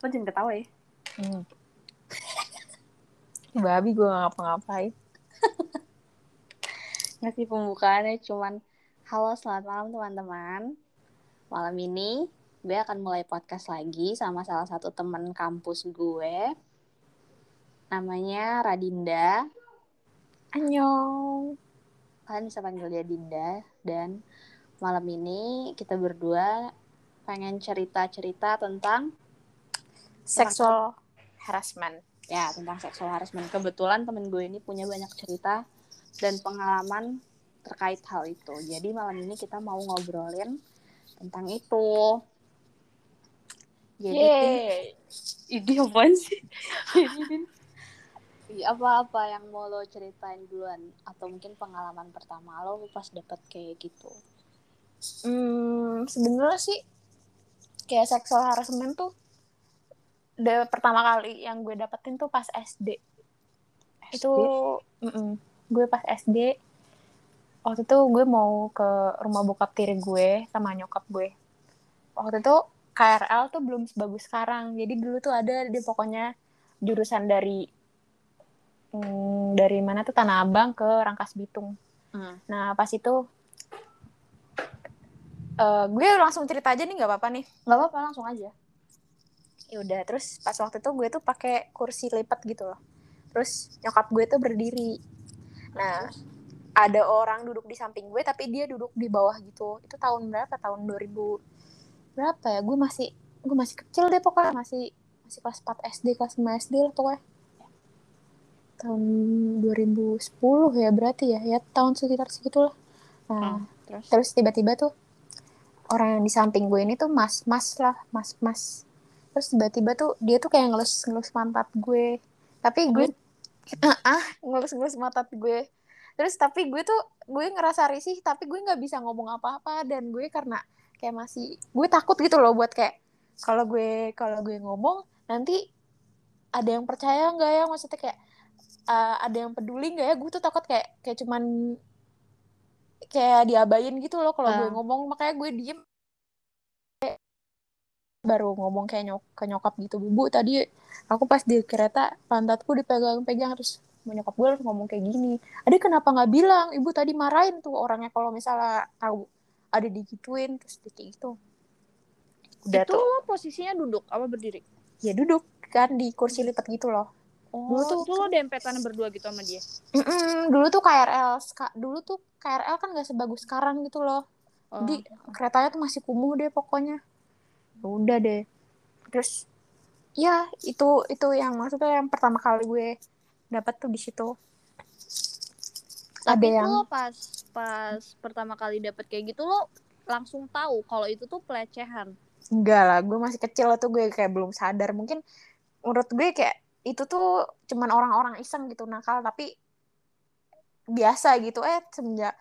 lo jangan ketawa ya Hmm. Babi gue gak ngapa-ngapain. ngasih pembukaannya cuman halo selamat malam teman-teman malam ini gue akan mulai podcast lagi sama salah satu teman kampus gue namanya Radinda Annyeong. kalian bisa panggil dia Dinda dan malam ini kita berdua pengen cerita-cerita tentang Sexual harassment. ya tentang seksual harassment. Kebetulan temen gue ini punya banyak cerita dan pengalaman terkait hal itu. Jadi malam ini kita mau ngobrolin tentang itu. Jadi ini apaan sih? Apa-apa yang mau lo ceritain duluan? Atau mungkin pengalaman pertama lo pas dapet kayak gitu? Hmm, sebenarnya sih kayak sexual harassment tuh udah pertama kali yang gue dapetin tuh pas SD. Itu mm-mm. gue pas SD waktu itu gue mau ke rumah bokap tiri gue sama nyokap gue. Waktu itu KRL tuh belum sebagus sekarang. Jadi dulu tuh ada di pokoknya jurusan dari mm, dari mana tuh Tanah Abang ke Rangkas Bitung. Hmm. Nah pas itu eh, gue langsung cerita aja nih nggak apa-apa nih. nggak apa-apa langsung aja Ya udah terus pas waktu itu gue tuh pakai kursi lipat gitu loh. Terus nyokap gue tuh berdiri. Nah ada orang duduk di samping gue tapi dia duduk di bawah gitu. Itu tahun berapa? Tahun 2000 berapa ya? Gue masih gue masih kecil deh pokoknya masih masih kelas 4 SD kelas 5 SD lah pokoknya tahun 2010 ya berarti ya ya tahun sekitar segitulah nah Oh, terus terus tiba-tiba tuh orang yang di samping gue ini tuh mas mas lah mas mas terus tiba-tiba tuh dia tuh kayak ngelus ngelus pantat gue. Tapi gue ah ngelus ngelus pantat gue. Terus tapi gue tuh gue ngerasa risih tapi gue nggak bisa ngomong apa-apa. Dan gue karena kayak masih gue takut gitu loh buat kayak kalau gue kalau gue ngomong nanti ada yang percaya nggak ya? Maksudnya kayak uh, ada yang peduli nggak ya? Gue tuh takut kayak kayak cuman kayak diabain gitu loh kalau gue Ah. ngomong. Makanya gue diem baru ngomong kayak nyok ke nyokap gitu bu tadi aku pas di kereta pantatku dipegang-pegang terus sama nyokap gue langsung ngomong kayak gini adik kenapa nggak bilang? Ibu tadi marahin tuh orangnya kalau misalnya tahu ada digituin terus dia kayak gitu. Udah itu tuh. posisinya duduk apa berdiri? Ya duduk kan di kursi lipat gitu loh. Oh Dulu tuh- itu lo dempetan berdua gitu sama dia? Mm-mm, dulu tuh KRL dulu tuh KRL kan gak sebagus sekarang gitu loh. Oh. Jadi keretanya tuh masih kumuh deh pokoknya. Ya Udah deh. Terus ya itu itu yang maksudnya yang pertama kali gue dapat tuh di situ. tapi ada yang lo pas pas pertama kali dapet kayak gitu lo langsung tahu kalau itu tuh pelecehan enggak lah, gue masih kecil tuh gue kayak belum sadar. Mungkin menurut gue kayak itu tuh cuman orang-orang iseng gitu nakal tapi biasa gitu eh semenjak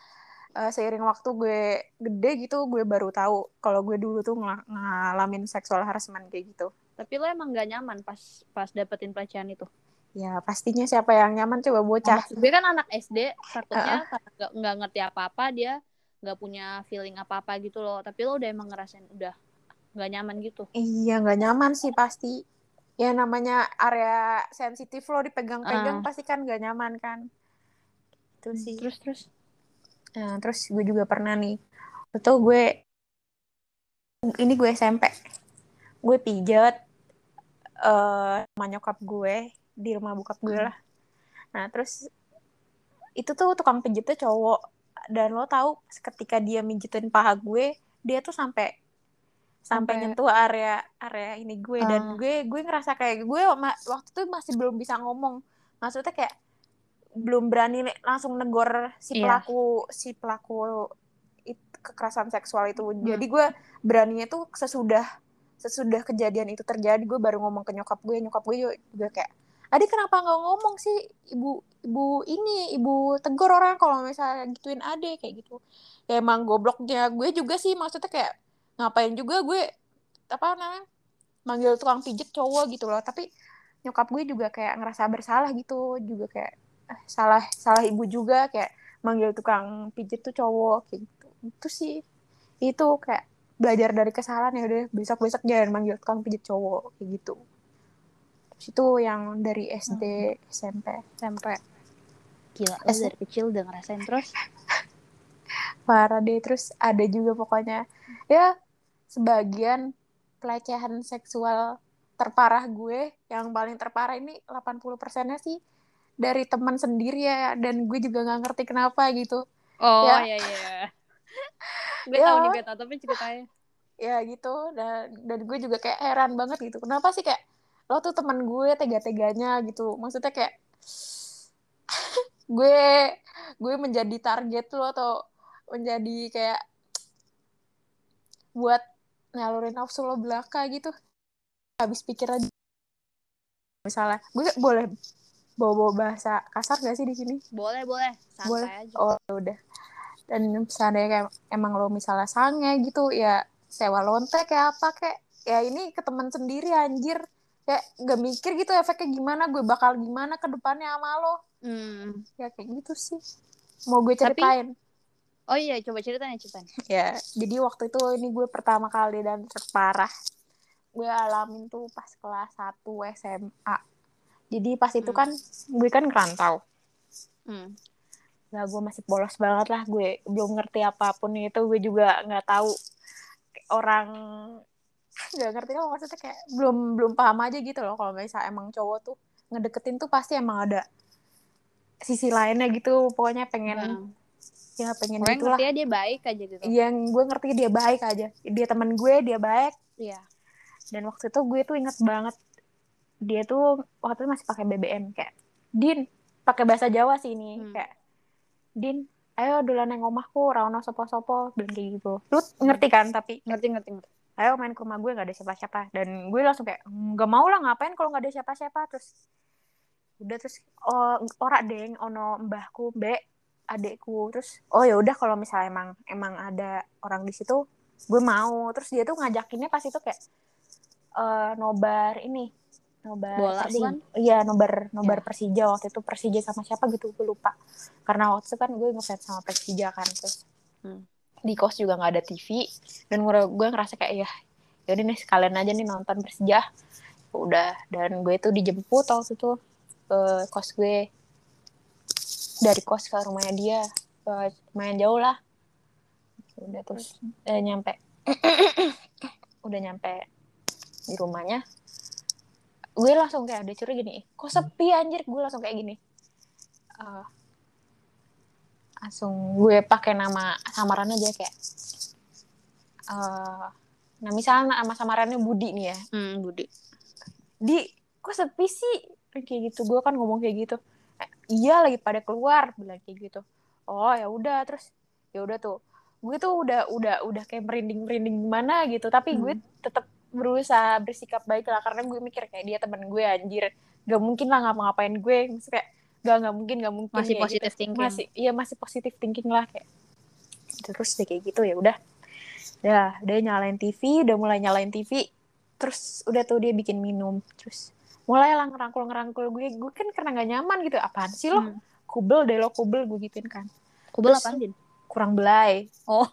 eh, seiring waktu gue gede gitu gue baru tahu kalau gue dulu tuh ng- ngalamin seksual harassment kayak gitu. tapi lo emang gak nyaman pas pas dapetin pelecehan itu Ya pastinya siapa yang nyaman coba bocah. Gue kan anak SD takutnya karena nggak nggak ngerti apa-apa dia nggak punya feeling apa-apa gitu loh tapi lo udah emang ngerasain udah nggak nyaman gitu Iya nggak nyaman sih pasti. Ya namanya area sensitif lo dipegang-pegang Ah. pasti kan nggak nyaman kan. Itu sih. terus terus Nah, terus gue juga pernah nih. Itu gue ini gue SMP. Gue pijet eh sama nyokap gue di rumah bokap gue lah. Nah, terus itu tuh tukang pijetnya cowok dan lo tahu ketika dia mijitin paha gue, dia tuh sampai sampai nyentuh area area ini gue Ah. dan gue gue ngerasa kayak gue waktu itu masih belum bisa ngomong. Maksudnya kayak belum berani langsung negor si Iya. pelaku si pelaku it- kekerasan seksual itu. Hmm. Jadi gue beraninya tuh sesudah sesudah kejadian itu terjadi gue baru ngomong ke nyokap gue. Nyokap gue juga, kayak, "Adik kenapa nggak ngomong sih? Ibu ibu ini ibu tegur orang kalau misalnya gituin adik kayak gitu." Ya emang gobloknya gue juga sih maksudnya kayak ngapain juga gue apa namanya? manggil tukang pijet cowok gitu loh. Tapi nyokap gue juga kayak ngerasa bersalah gitu, juga kayak salah salah ibu juga kayak manggil tukang pijet tuh cowok kayak gitu. Itu sih itu kayak belajar dari kesalahan ya udah besok besok jangan manggil tukang pijit cowok kayak gitu. Terus itu yang dari SD SMP SMP gila lu dari kecil udah ngerasain terus? Parah deh terus ada juga pokoknya. Ya sebagian pelecehan seksual terparah gue yang paling terparah ini 80 persennya sih dari teman sendiri ya dan gue juga nggak ngerti kenapa gitu. Oh Ya. iya iya. Gue Ya. tahu nih beta tapi ceritanya. Ya gitu. Dan dan gue juga kayak heran banget gitu. Kenapa sih kayak lo tuh teman gue tega-teganya gitu. Maksudnya kayak gue gue menjadi target lo atau menjadi kayak buat nyalurin nafsu lo belaka gitu. Habis pikir aja. Misalnya gue boleh bawa-bawa bahasa kasar gak sih di sini? Boleh boleh. Santai Boleh. aja. Oh ya udah. Dan misalnya kayak emang lo misalnya sange gitu ya sewa lonte kayak apa kayak ya ini ke teman sendiri anjir. Kayak gak mikir gitu efeknya gimana gue bakal gimana ke depannya sama lo. Hmm. ya kayak gitu sih. Mau gue Tapi- ceritain? Oh iya coba ceritanya ceritanya ya jadi waktu itu ini gue pertama kali dan terparah. Gue alamin tuh pas kelas 1 SMA jadi pas itu Hmm. kan gue kan kerantau hmm. Lah gue masih polos banget lah gue belum ngerti apa pun itu gue juga nggak tahu orang nggak ngerti kan maksudnya kayak belum belum paham aja gitu loh kalau misalnya emang cowok tuh ngedeketin tuh pasti emang ada sisi lainnya gitu pokoknya pengen Nah, ya pengen pokoknya gitulah. ngerti dia baik aja gitu. Yang gue ngerti dia baik aja. Dia teman gue dia baik. Iya. Dan waktu itu gue tuh inget banget dia tuh waktu itu masih pakai BBM kayak Din pakai bahasa Jawa sih ini Hmm. kayak Din ayo duluan neng omahku rauno sopo-sopo bilang kayak gitu. Lu ngerti kan tapi ngerti ngerti ngerti. Ayo main ke rumah gue nggak ada siapa-siapa. Dan gue langsung kayak nggak mau lah ngapain kalau nggak ada siapa-siapa? Terus udah terus oh, ora deng ono mbahku mbak adekku. Terus oh ya udah kalau misalnya emang emang ada orang di situ gue mau. Terus dia tuh ngajakinnya pas itu kayak eh nobar ini nobar Bola bukan? iya nobar nobar Ya. Persija. Waktu itu Persija sama siapa gitu gue lupa. Karena waktu itu kan gue ngefans sama Persija kan terus Hmm. di kos juga nggak ada TV dan gue gue ngerasa kayak ya yaudah nih sekalian aja nih nonton Persija. Udah dan gue tuh dijemput waktu itu ke kos gue. Dari kos ke rumahnya dia. Ke lumayan jauh lah. Udah terus? eh, nyampe. Udah nyampe di rumahnya gue langsung kayak ada curi gini kok sepi anjir? Gue langsung kayak gini. Eh, langsung gue pakai nama samaran aja kayak eh nah misalnya nama samarannya Budi nih ya. Hmm, Budi. Di kok sepi sih? Kayak gitu gue kan ngomong kayak gitu. "Eh, iya lagi pada keluar bilang kayak gitu. Oh ya udah terus ya udah tuh. Gue tuh udah udah udah kayak merinding merinding gimana gitu tapi gue Hmm. tetap berusaha bersikap baik lah karena gue mikir kayak dia teman gue anjir. Gak mungkin lah ngapa-ngapain gue. Maksudnya kayak gak nggak mungkin gak mungkin Masih positive gitu. thinking. masih iya masih positif thinking lah kayak. Terus deh kayak gitu ya udah. Ya dia nyalain TV udah mulai nyalain TV terus udah tuh dia bikin minum terus mulai lah ngerangkul ngerangkul gue gue kan karena nggak nyaman gitu. Apaan sih lo? Hmm. kubel deh lo kubel gue gituin kan. Kubel Din? kurang belai. Oh.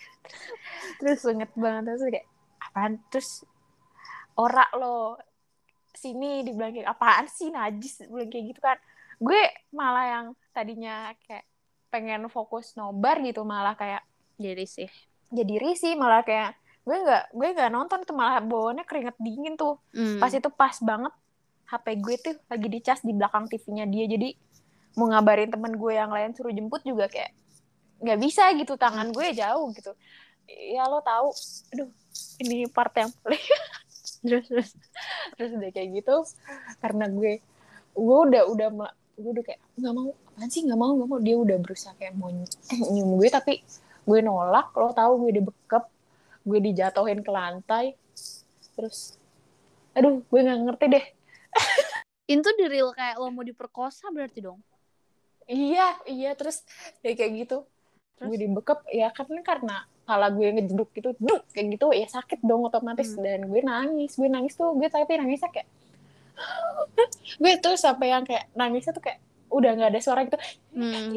terus inget banget. Terus kayak apaan terus orak lo sini dibilang kayak apaan sih najis bilang kayak gitu kan. Gue malah yang tadinya kayak pengen fokus nobar gitu malah kayak jadi sih. Jadi risih malah kayak gue nggak gue nggak nonton tuh malah bawaannya keringet dingin tuh. Hmm. pas itu pas banget HP gue tuh lagi dicas di belakang TV-nya dia. Jadi mau ngabarin temen gue yang lain suruh jemput juga kayak nggak bisa gitu tangan gue jauh gitu. Ya lo tahu aduh ini part yang paling terus terus terus udah kayak gitu karena gue gue udah udah gue udah kayak nggak mau apaan sih nggak mau nggak mau. Dia udah berusaha kayak mau ny- nyium gue tapi gue nolak. Lo tahu gue dibekep gue dijatuhin ke lantai. Terus aduh gue nggak ngerti deh. Itu di real kayak lo mau diperkosa berarti dong? Iya iya terus ya kayak gitu. Terus? gue dibekep ya kan karena kepala gue ngejeduk gitu duk kayak gitu ya sakit dong otomatis. Hmm. dan gue nangis gue nangis tuh gue tapi nangisnya kayak gue tuh sampai yang kayak nangisnya tuh kayak udah nggak ada suara gitu. Hmm.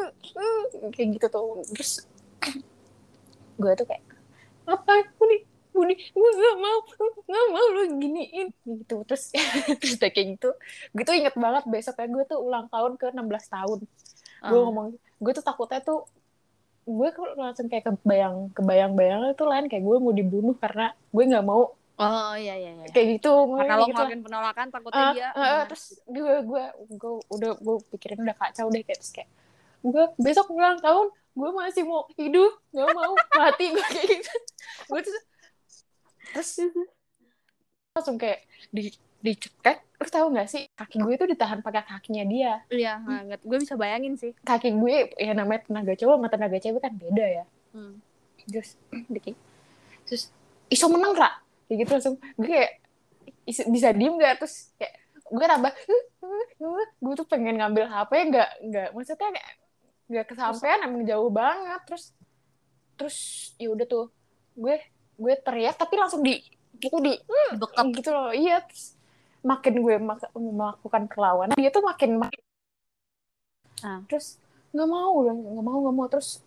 kayak gitu tuh. Terus gue tuh kayak apa? Budi budi gue gak mau gak mau lo giniin. Gitu. Terus terus kayak gitu. Gue tuh inget banget besoknya gue tuh ulang tahun ke 16 tahun. Gue Ah. ngomong gue tuh takutnya tuh gue langsung kayak kebayang kebayang bayang itu lain. Kayak gue mau dibunuh karena gue nggak mau. Oh iya iya iya. Kayak gitu Nah, kalau gitu lah. ngelakuin penolakan takutnya Ah, dia ah, benar. terus gue gue gue udah gue pikirin udah kacau deh kayak terus kayak gue besok ulang tahun gue masih mau hidup nggak mau mati. Gue kayak gitu. Gue terus terus langsung kayak di dicekek terus tahu nggak sih kaki gue itu ditahan pakai kakinya dia. Iya banget gue bisa bayangin sih. Kaki gue ya namanya tenaga cowok sama tenaga cewek kan beda ya. Hmm. terus dikit. Terus iso menang ra? Kayak gitu langsung. Gue kayak "Is- bisa diem gak terus kayak gue tambah gue tuh pengen ngambil HP nggak nggak maksudnya kayak nggak kesampaian emang jauh banget. Terus terus ya udah tuh. Gue gue teriak tapi langsung di gitu di Dibekap. gitu loh. Iya terus makin gue mak- melakukan perlawanan dia tuh makin makin Ah. terus nggak mau nggak mau nggak mau terus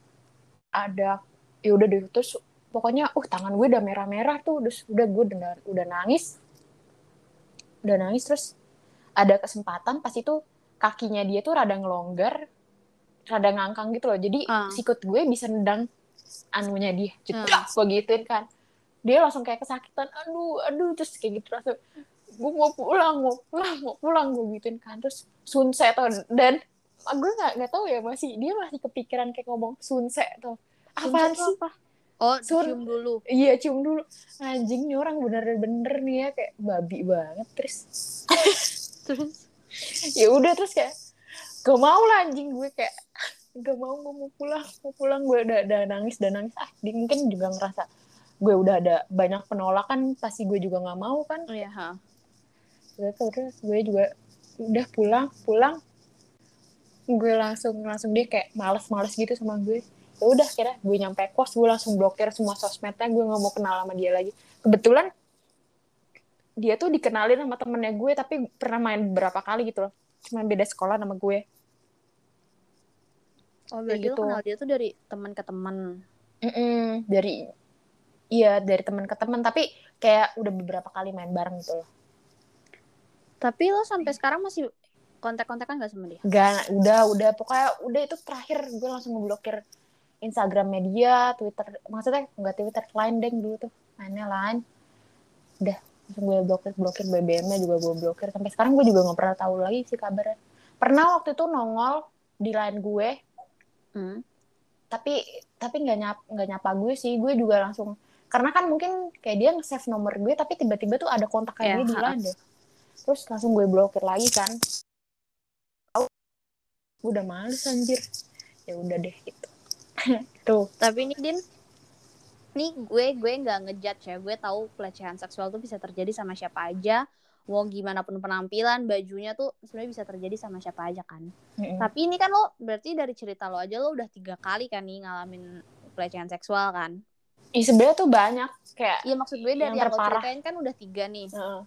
ada ya udah deh terus pokoknya uh tangan gue udah merah-merah tuh terus udah gue udah udah nangis udah nangis terus ada kesempatan pas itu kakinya dia tuh rada ngelonggar rada ngangkang gitu loh jadi Ah. sikut gue bisa nendang anunya dia gitu Ah. gue gituin kan dia langsung kayak kesakitan aduh aduh terus kayak gitu langsung gue mau pulang mau pulang mau pulang gue gituin kan. Terus sunset tuh dan gue nggak nggak tahu ya masih dia masih kepikiran kayak ngomong sunset tuh. Apa sih? apa? Oh, Sun- cium dulu. iya cium dulu. Anjing nih orang bener-bener nih ya kayak babi banget terus. Terus? Ya udah terus kayak gak mau lah anjing. Gue kayak gak mau gue mau pulang mau pulang. Gue udah, udah nangis udah nangis. Ah dia mungkin juga ngerasa gue udah ada banyak penolakan pasti gue juga nggak mau kan? Oh ya, ha. Tuh terus gue juga udah pulang pulang gue langsung langsung dia kayak males-males gitu sama gue. Ya udah kira gue nyampe kos gue langsung blokir semua sosmednya gue nggak mau kenal sama dia lagi. Kebetulan dia tuh dikenalin sama temennya gue tapi pernah main beberapa kali gitu loh. Cuma beda sekolah sama gue. Oh, berarti gitu. lo kenal dia tuh dari teman ke teman. Mm-mm, dari iya dari teman ke teman tapi kayak udah beberapa kali main bareng gitu loh Tapi lo sampai sekarang masih kontak-kontakan gak sama dia? Gak, udah, udah. Pokoknya udah itu terakhir gue langsung ngeblokir Instagramnya dia, Twitter. Maksudnya nggak Twitter, Line deng dulu tuh. Mainnya Line. Udah, langsung gue blokir, blokir BBM-nya juga gue blokir. Sampai sekarang gue juga nggak pernah tahu lagi sih kabarnya. Pernah waktu itu nongol di line gue, Hmm. tapi tapi nggak nyap nggak nyapa gue sih. Gue juga langsung karena kan mungkin kayak dia nge-save nomor gue, tapi tiba-tiba tuh ada kontak Ya, kayak dia di line deh. Terus langsung gue blokir lagi kan. Gue udah males anjir. Ya udah deh gitu. tuh. Tapi ini Din, nih gue gue nggak ngejudge ya. Gue tahu pelecehan seksual tuh bisa terjadi sama siapa aja. Mau gimana pun penampilan, bajunya tuh sebenarnya bisa terjadi sama siapa aja kan. Mm-mm. Tapi ini kan lo berarti dari cerita lo aja lo udah tiga kali kan nih ngalamin pelecehan seksual kan? Ih, sebenarnya tuh banyak kayak Iya maksud gue dari Yang yang, lo ceritain kan udah tiga nih Heeh.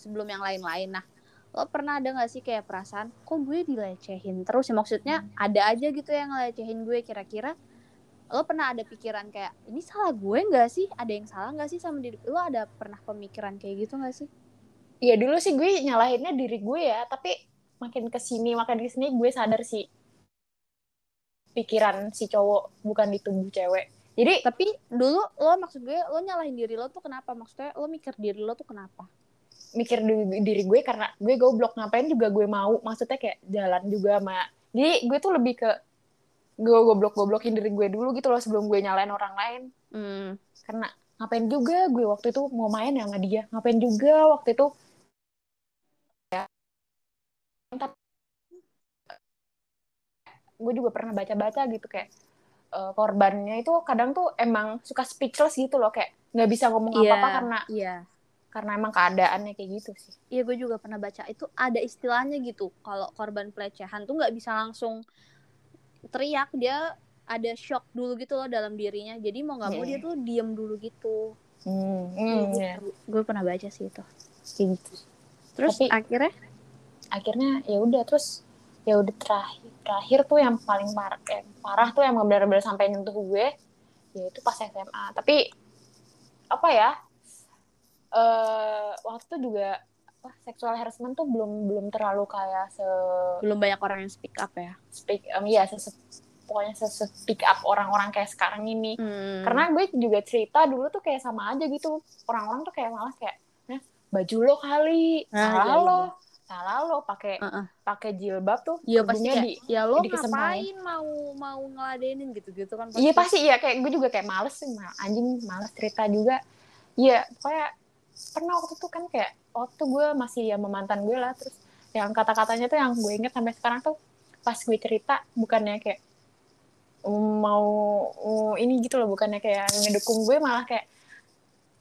Sebelum yang lain-lain. Nah, lo pernah ada gak sih kayak perasaan kok gue dilecehin terus ya? Maksudnya ada aja gitu yang ngelecehin gue kira-kira. Lo pernah ada pikiran kayak ini salah gue nggak sih? Ada yang salah nggak sih sama diri lo ada pernah pemikiran kayak gitu nggak sih? Iya dulu sih gue nyalahinnya diri gue ya, tapi makin ke sini makin ke sini gue sadar sih. Pikiran si cowok bukan di tubuh cewek. Jadi tapi dulu lo maksud gue lo nyalahin diri lo tuh kenapa? Maksudnya lo mikir diri lo tuh kenapa mikir di- diri gue karena gue goblok ngapain juga gue mau, maksudnya kayak jalan juga sama. Jadi gue tuh lebih ke gue goblok-goblokin diri gue dulu gitu loh sebelum gue nyalain orang lain. hmm. Karena ngapain juga gue waktu itu mau main ya sama dia, ngapain juga waktu itu ya. Gue juga pernah baca-baca gitu kayak eh, korbannya itu kadang tuh emang suka speechless gitu loh kayak nggak bisa ngomong Iya, apa-apa karena iya karena emang keadaannya kayak gitu sih. iya gue juga pernah baca. Itu ada istilahnya gitu. Kalau korban pelecehan tuh nggak bisa langsung teriak. Dia ada shock dulu gitu loh dalam dirinya. Jadi mau nggak mau dia tuh diem dulu gitu. Hmm, Iya, hmm, gue, ya, gue pernah baca sih itu. Kayak gitu. terus Tapi- akhirnya? Akhirnya ya udah terus ya udah terakhir terakhir tuh yang paling parah, yang parah tuh yang benar-benar sampai nyentuh gue yaitu pas SMA. Tapi apa ya eh waktu itu juga apa sexual harassment tuh belum belum terlalu kayak se belum banyak orang yang speak up ya speak um, ya se, se- pokoknya se, se- speak up orang-orang kayak sekarang ini Hmm. karena gue juga cerita dulu tuh kayak sama aja gitu orang-orang tuh kayak malah kayak "Nah, baju lo kali Ah, salah iya, lo iya. salah lo pakai Heeh. pakai jilbab tuh Iya pasti kayak, ya lo dikesempain. ngapain mau mau ngeladenin gitu-gitu kan Iya pasti iya kayak gue juga kayak males sih anjing males cerita juga. Iya pokoknya pernah waktu itu kan kayak waktu gue masih ya sama mantan gue lah terus yang kata-katanya tuh yang gue inget sampai sekarang tuh pas gue cerita bukannya kayak mm, mau mm, ini gitu loh bukannya kayak ngedukung gue malah kayak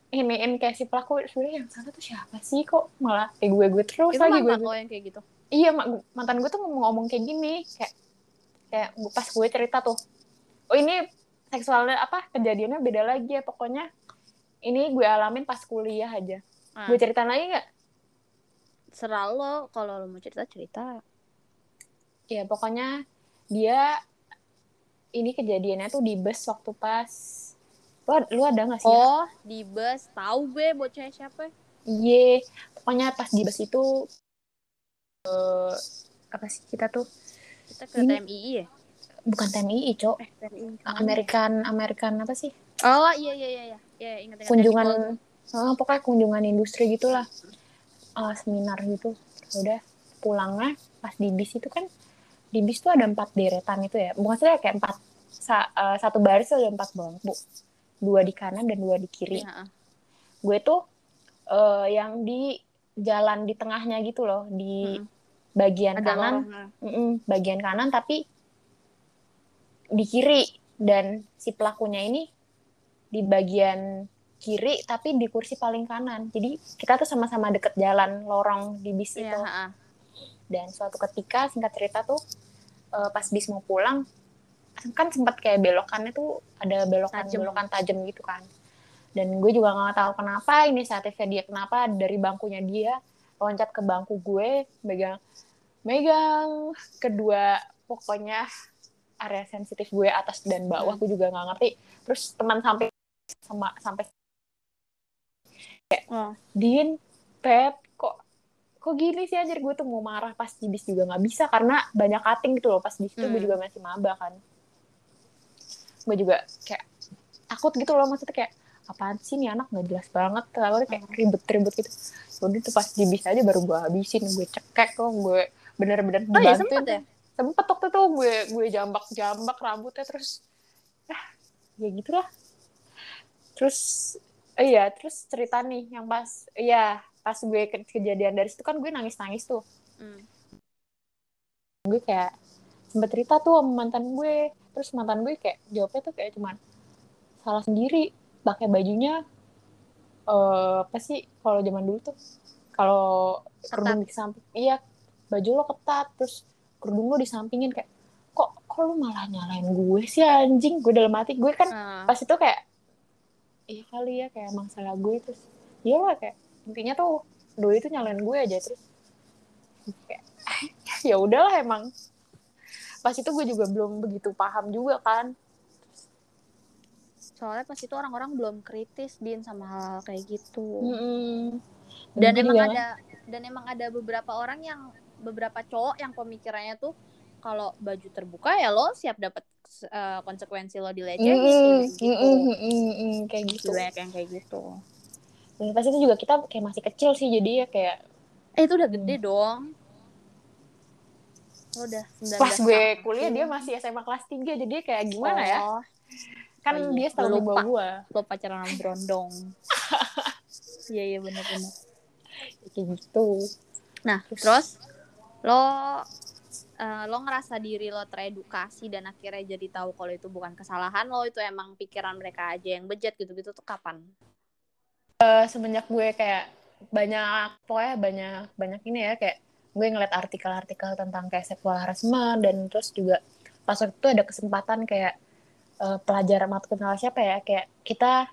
iniin kayak si pelaku sebenarnya yang salah tuh siapa sih kok? Malah kayak gue gue terus itu lagi gue, gue yang kayak gitu? Iya ma- mantan gue tuh ngomong, ngomong kayak gini kayak kayak pas gue cerita tuh oh ini seksualnya apa kejadiannya beda lagi ya pokoknya ini gue alamin pas kuliah aja. Ah. gue ceritain lagi nggak? Serah lo kalau lo mau cerita cerita. Ya pokoknya dia ini kejadiannya tuh di bus waktu pas. Lu, lu ada nggak sih? Oh di bus. Tahu gue bocah siapa. Iya pokoknya pas di bus itu eh, apa sih kita tuh? Kita ke Ini- TMII ya? Bukan TMI cok. Eh TMII American American apa sih? Oh iya iya iya iya ya, ingat ingat kunjungan Technical. ah, pokoknya kunjungan industri gitulah. Ah, seminar gitu. Udah pulangnya pas di bis itu kan di bis tuh ada empat deretan itu ya. Bukan sih kayak empat sa- eh, satu baris ada empat bangku dua di kanan dan dua di kiri. Ah. gue tuh eh, yang di jalan di tengahnya gitu loh di Mm-mm. bagian ada kanan lorongnya Mm-mm, bagian kanan tapi di kiri. Dan si pelakunya ini di bagian kiri tapi di kursi paling kanan jadi kita tuh sama-sama deket jalan lorong di bis Iya, itu ah, ah. dan suatu ketika singkat cerita tuh eh, pas bis mau pulang kan sempat kayak belokannya tuh ada belokan Tajem. belokan tajam gitu kan dan gue juga nggak tahu kenapa inisiatifnya dia kenapa dari bangkunya dia loncat ke bangku gue megang megang kedua pokoknya area sensitif gue atas dan bawah Hmm. gue juga nggak ngerti terus teman sampai sama sampai Oh. Din, Pep, kok kok gini sih anjir? Gue tuh mau marah pas di bis juga nggak bisa karena banyak cutting gitu loh. Pas di situ gue Hmm. juga masih maba kan. Gue juga kayak takut gitu loh maksudnya kayak apaan sih nih anak? Nggak jelas banget. Terlalu kayak Hmm. ribet-ribet gitu. Udah tuh pas di bis aja baru gue habisin gue cekek kok gue bener-bener oh ya dibantuin. sempet ya? Sempet waktu itu gue gue jambak jambak rambutnya terus ah ya gitulah terus iya terus cerita nih yang pas iya pas gue ke- kejadian dari situ kan gue nangis nangis tuh. Hmm. gue kayak sempet cerita tuh sama mantan gue. Terus mantan gue kayak jawabnya tuh kayak cuman salah sendiri pakai bajunya. Eh apa sih kalau zaman dulu tuh kalau kerudung di samping iya baju lo ketat terus kerudung lo disampingin kayak kok kok lo malah nyalain gue sih anjing? Gue dalam hati gue kan Ah. pas itu kayak iya kali ya kayak emang salah gue terus iya lah kayak intinya tuh doi itu nyalain gue aja terus. Kayak ya udahlah emang. Pas itu gue juga belum begitu paham juga kan. Soalnya pas itu orang-orang belum kritis din sama hal kayak gitu. Mm-mm. dan gue emang juga- ada dan emang ada beberapa orang yang beberapa cowok yang pemikirannya tuh kalau baju terbuka ya lo siap dapat eh, konsekuensi lo dilecehkin Mm-mm, gitu. mm-mm, mm-mm, mm, kayak gitu. Banyak yang kayak gitu. Dan pas itu juga kita kayak masih kecil sih jadi ya kayak eh itu udah gede dong. Lo udah 19 pas gue kuliah dia masih SMA kelas 3 jadi kayak gimana ya? Oh, kan oh iya, dia di lupa. gue lo pacaran sama berondong iya iya bener-bener kayak gitu. Nah, Terus- terus, lo eh, lo ngerasa diri lo teredukasi dan akhirnya jadi tahu kalau itu bukan kesalahan lo, itu emang pikiran mereka aja yang bejat gitu-gitu tuh kapan? Eh, semenjak gue kayak banyak pokoknya banyak banyak ini ya kayak gue ngeliat artikel-artikel tentang kayak sexual harassment dan terus juga pas waktu itu ada kesempatan kayak eh, pelajaran matkul siapa ya kayak kita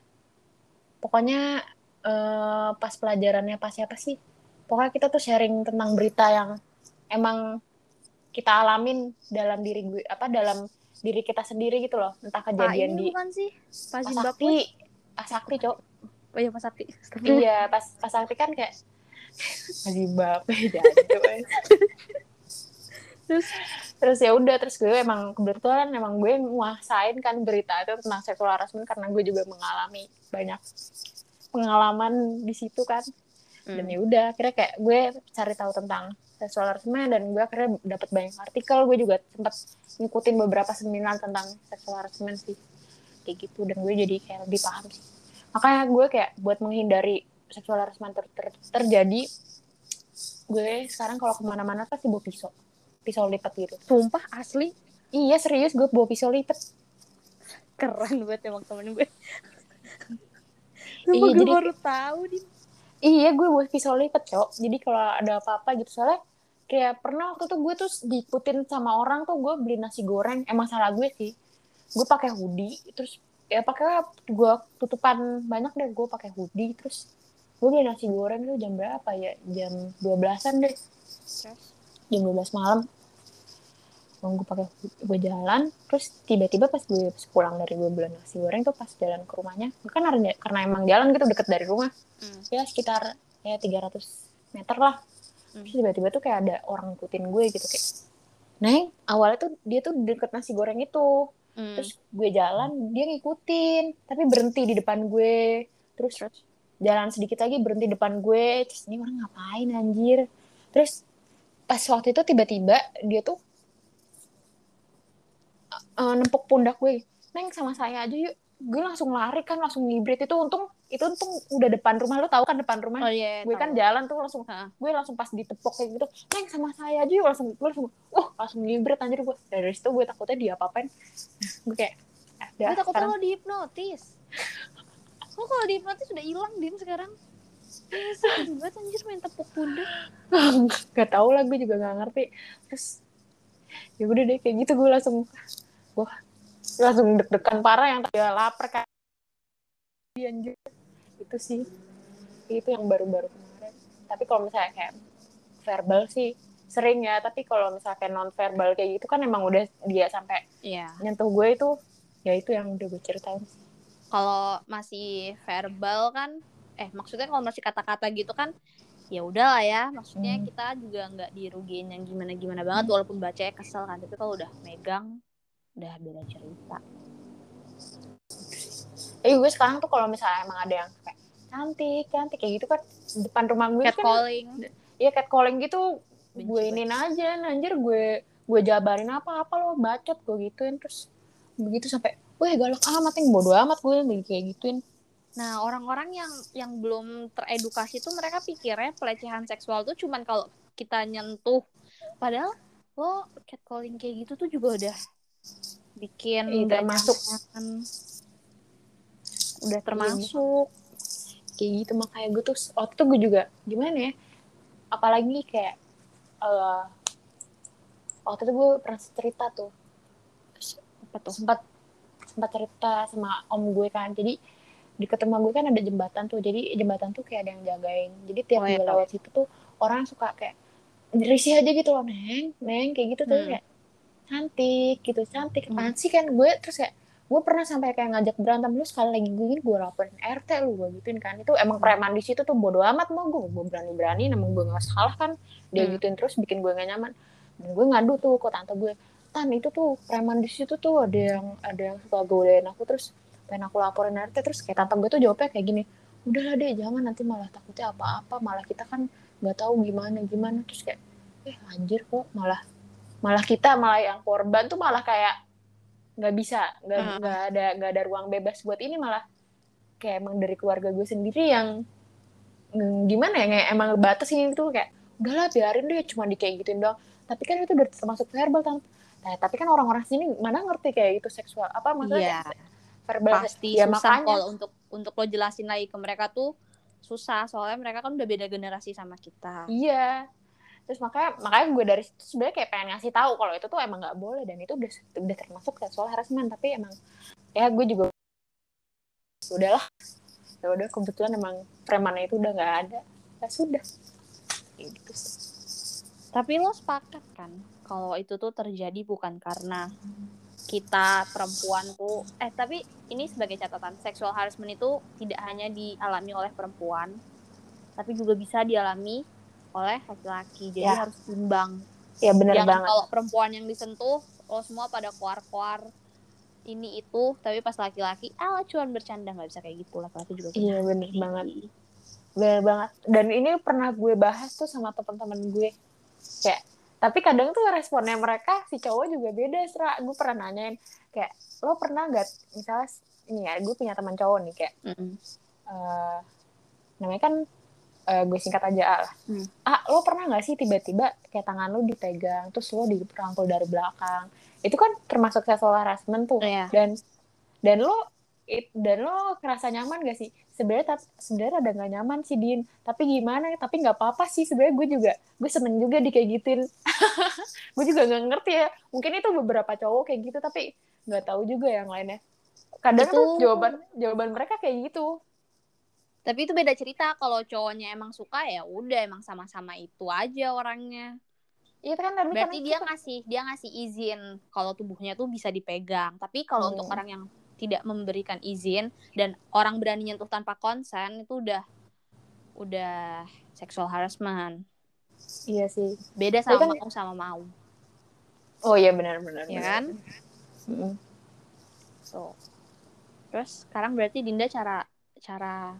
pokoknya eh, pas pelajarannya pas siapa sih pokoknya kita tuh sharing tentang berita yang emang kita alamin dalam diri gue apa dalam diri kita sendiri gitu loh. Entah kejadian di bukan sih? Zimbabwe? Sakti. Pak Sakti cok. Oh iya pas sakti. Iya pas pas sakti kan kayak lagi bape jancuk terus? Terus ya udah terus gue emang kebetulan emang gue nguasain kan berita itu tentang sexual harassment karena gue juga mengalami banyak pengalaman di situ kan. Dan Hmm. ya udah akhirnya kayak gue cari tahu tentang sexual harassment dan gue akhirnya dapat banyak artikel. Gue juga sempat ngikutin beberapa seminar tentang sexual harassment sih. Kayak gitu dan gue jadi kayak lebih paham sih. Makanya gue kayak buat menghindari sexual harassment ter- ter- terjadi gue sekarang kalau ke mana-mana pasti bawa pisau. Pisau lipat gitu. Sumpah asli? Iya serius gue bawa pisau lipat. Keren banget emang temen gue Iya, Sumpah gue jadi- baru tahu di iya gue bawa pisau lipat cok. Jadi kalau ada apa-apa gitu soalnya kayak pernah waktu tuh gue tuh diikutin sama orang tuh gue beli nasi goreng. Emang salah gue sih. Gue pakai hoodie terus ya pakai gue tutupan banyak deh gue pakai hoodie terus gue beli nasi goreng tuh jam berapa ya? Jam 12-an deh. Jam 12 malam gue pakai gue jalan terus tiba-tiba pas gue pas pulang dari gue beli nasi goreng tuh pas jalan ke rumahnya kan karena, karena emang jalan gitu deket dari rumah Hmm. ya sekitar ya 300 meter lah Hmm. terus tiba-tiba tuh kayak ada orang ngikutin gue gitu kayak Neng awalnya tuh dia tuh deket nasi goreng itu Hmm. terus gue jalan dia ngikutin tapi berhenti di depan gue terus Terus? jalan sedikit lagi berhenti depan gue terus ini orang ngapain anjir terus pas waktu itu tiba-tiba dia tuh eh, nempuk pundak gue. Neng sama saya aja yuk. Gue langsung lari kan langsung ngibrit. Itu untung itu untung udah depan rumah. Lo tahu kan depan rumah? Oh iya gue kan jalan tuh langsung Hah. gue langsung pas ditepok kayak gitu. Neng sama saya aja yuk. Langsung gue langsung uh langsung ngibrit anjir gue. Dari situ gue takutnya dia apa-apain gue kayak ah, gue dah, takut sekarang. lo dihipnotis. Lo kalau dihipnotis udah hilang din sekarang. Iya sih, banget anjir main tepuk pundak. gak tau lah gue juga gak ngerti. Terus ya udah deh kayak gitu gue langsung gue langsung deg-degan parah yang tadi lapar kan Iya, anjir itu sih itu yang baru-baru kemarin tapi kalau misalnya kayak verbal sih sering ya tapi kalau misalnya kayak non verbal kayak gitu kan emang udah dia sampai Iya. nyentuh gue itu ya itu yang udah gue ceritain. Kalau masih verbal kan, eh maksudnya kalau masih kata-kata gitu kan, ya udah lah ya. Maksudnya Hmm. kita juga nggak dirugiin yang gimana-gimana banget, walaupun bacanya kesel kan. Tapi kalau udah megang, udah beda cerita. Eh gue sekarang tuh kalau misalnya emang ada yang kayak cantik cantik kayak gitu kan depan rumah gue kan Catcalling. Iya catcalling gitu Benci gue inin aja anjir gue gue jabarin apa apa lo bacot gue gituin terus begitu sampai weh galak amat yang bodo amat gue kayak gituin Nah, orang-orang yang yang belum teredukasi tuh mereka pikirnya pelecehan seksual tuh cuman kalau kita nyentuh. Padahal lo catcalling kayak gitu tuh juga udah bikin Iya, nggak termasuk. nyaman. Udah termasuk. kayak gitu makanya gue tuh waktu itu gue juga gimana ya apalagi kayak eh waktu itu gue pernah cerita tuh Apa tuh? sempat sempat cerita sama om gue kan jadi di ketemu gue kan ada jembatan tuh jadi jembatan tuh kayak ada yang jagain jadi tiap Oh, iya, gue tahu. lewat situ tuh orang suka kayak risih aja gitu loh neng neng kayak gitu tuh Hmm. kayak cantik gitu. Cantik. Hmm. apaan sih kan? Gue terus kayak gue pernah sampai kayak ngajak berantem lu sekali lagi gue gue laporin RT lu gue gituin kan. Itu emang preman di situ tuh bodo amat mau gue gue berani berani namun gue nggak salah kan? Dia Hmm. gituin terus bikin gue gak nyaman. Dan gue ngadu tuh ke tante gue tan itu tuh preman di situ tuh ada yang ada yang suka godain aku. Terus pengen aku laporin RT terus kayak tante gue tuh jawabnya kayak gini udahlah deh jangan nanti malah takutnya apa-apa malah kita kan nggak tahu gimana gimana. Terus kayak eh anjir kok malah malah kita malah yang korban tuh malah kayak nggak bisa nggak Hmm. nggak ada nggak ada ruang bebas buat ini malah kayak emang dari keluarga gue sendiri yang mm, gimana ya kayak emang batas ini tuh kayak udahlah biarin deh cuma di kayak gituin doang tapi kan itu udah termasuk verbal kan nah, tapi kan orang-orang sini mana ngerti kayak itu seksual apa maksudnya Iya, verbal pasti ya susah makanya kalau untuk untuk lo jelasin lagi ke mereka tuh susah soalnya mereka kan udah beda generasi sama kita. iya terus makanya makanya gue dari situ sebenarnya kayak pengen ngasih tahu kalau itu tuh emang nggak boleh dan itu udah udah termasuk seksual harassment tapi emang ya gue juga udahlah. Ya udah kebetulan emang premannya itu udah nggak ada. Ya sudah. Gitu sih. Tapi lo sepakat kan kalau itu tuh terjadi bukan karena kita perempuan tuh eh tapi ini sebagai catatan sexual harassment itu tidak hanya dialami oleh perempuan tapi juga bisa dialami oleh laki-laki. Jadi Ya. harus timbang ya jangan banget. kalau perempuan yang disentuh lo semua pada keluar-keluar ini itu. Tapi pas laki-laki ah cuman bercanda. Nggak bisa kayak gitu. Laki-laki juga Iya, bener hati. banget. bener banget. Dan ini pernah gue bahas tuh sama teman-teman gue. Kayak tapi kadang tuh responnya mereka si cowok juga beda Sra. Gue pernah nanyain kayak lo pernah nggak? Misalnya ini ya gue punya teman cowok nih kayak Mm-mm. eh, namanya kan eh, gue singkat aja A lah. Hmm. Ah, lo pernah nggak sih tiba-tiba kayak tangan lo dipegang, terus lo dirangkul dari belakang? Itu kan termasuk sexual harassment tuh. Iya. Dan dan lo it, dan lo ngerasa nyaman gak sih? Sebenarnya sebenarnya ada nggak nyaman sih Din. Tapi gimana? Tapi nggak apa-apa sih. Sebenarnya gue juga gue seneng juga di kayak gituin. gue juga nggak ngerti ya. Mungkin itu beberapa cowok kayak gitu tapi nggak tahu juga yang lainnya. Kadang Itu- tuh jawaban jawaban mereka kayak gitu. Tapi itu beda cerita kalau cowoknya emang suka ya udah emang sama-sama itu aja orangnya Iya kan tapi berarti dia kita- ngasih dia ngasih izin kalau tubuhnya tuh bisa dipegang tapi kalau Hmm. untuk orang yang tidak memberikan izin dan orang berani nyentuh tanpa konsen itu udah udah sexual harassment Iya sih. beda sama kan- mau sama mau Oh iya benar-benar. ya kan Mm-mm. so terus sekarang berarti Dinda cara cara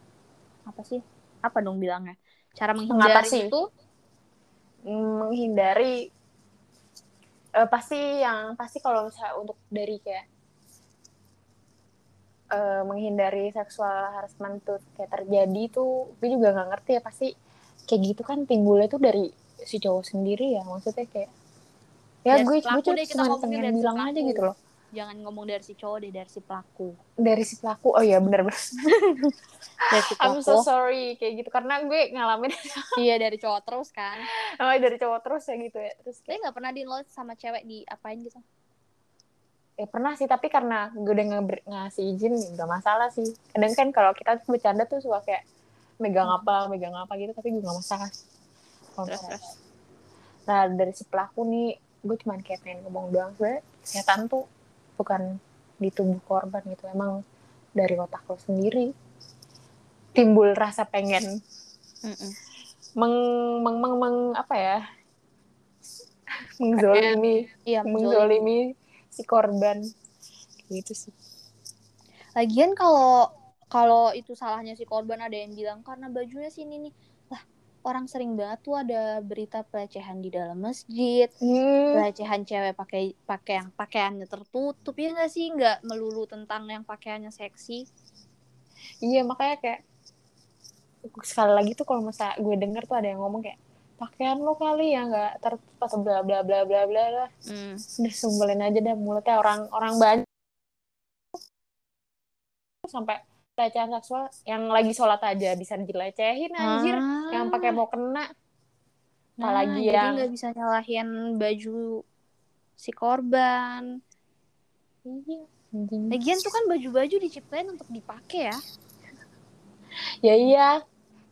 apa sih? Apa dong bilangnya? Cara menghindari Mengatasi. itu? Menghindari eh, pasti yang pasti kalau misalnya untuk dari kayak eh, menghindari seksual harassment tuh kayak terjadi tuh gue juga nggak ngerti ya pasti kayak gitu kan timbulnya tuh dari si cowok sendiri ya maksudnya kayak ya Dari gue gue cuma pengen bilang aja gitu loh jangan ngomong dari si cowok deh dari si pelaku. Dari si pelaku. Oh iya benar-benar dari si I'm pelaku. so sorry kayak gitu. Karena gue ngalamin. Iya dari cowok terus kan. Oh, dari cowok terus ya gitu ya. Terus tapi nggak pernah di lo sama cewek diapain gitu? Ya pernah sih tapi karena gue udah nge- ngasih izin nggak masalah sih. Kadang kan kalau kita tuh bercanda tuh suka kayak megang apa megang apa gitu tapi gue nggak masalah. Kalau terus terus. Nah dari si pelaku nih gue cuman kayak pengen ngomong doang. Sebenarnya setan tuh bukan di tubuh korban gitu emang dari otak lo sendiri timbul rasa pengen meng meng meng, meng- apa ya? Mengzolimi iya mengzolimi si korban. Gitu sih. Lagian kalau kalau itu salahnya si korban ada yang bilang karena bajunya sini nih orang sering banget tuh ada berita pelecehan di dalam masjid Hmm, pelecehan cewek pakai pakai yang pakaiannya tertutup ya nggak sih? Nggak melulu tentang yang pakaiannya seksi. Iya makanya kayak sekali lagi tuh kalau misalnya gue denger tuh ada yang ngomong kayak pakaian lo kali ya nggak tertutup atau bla bla bla bla bla. Lah Hmm. udah sumbelin aja dah mulutnya orang orang banyak. Sampai pelecehan seksual yang lagi sholat aja bisa dilecehin anjir Ah. yang pakai mau kena Nah, apalagi jadi yang nggak bisa nyalahin baju si korban. iya. Lagian tuh kan baju-baju diciptain untuk dipakai ya. ya iya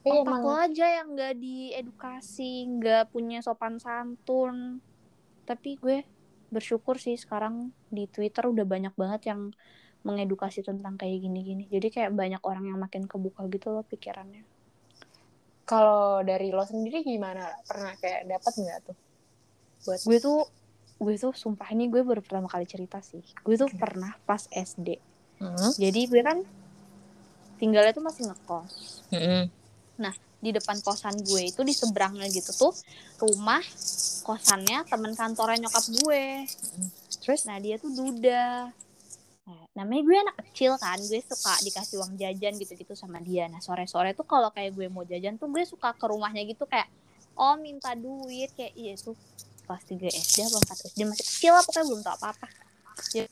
Iya, Otak emang lo aja yang nggak diedukasi, nggak punya sopan santun. Tapi gue bersyukur sih sekarang di Twitter udah banyak banget yang mengedukasi tentang kayak gini-gini. Jadi kayak banyak orang yang makin kebuka gitu loh pikirannya. kalau dari lo sendiri gimana pernah kayak dapat nggak tuh buat Gue tuh gue tuh sumpah ini gue baru pertama kali cerita sih. Gue tuh pernah pas SD. Hmm? Jadi gue kan tinggalnya tuh masih ngekos. Hmm. Di depan kosan gue itu di seberangnya gitu tuh rumah kosannya temen kantornya nyokap gue. terus Nah dia tuh duda. Namanya gue anak kecil kan, gue suka dikasih uang jajan gitu-gitu sama dia. Nah sore-sore tuh kalau kayak gue mau jajan tuh gue suka ke rumahnya gitu kayak, oh minta duit kayak iya tuh kelas 3 SD apa 4 SD masih kecil lah pokoknya belum tau apa-apa. Ya,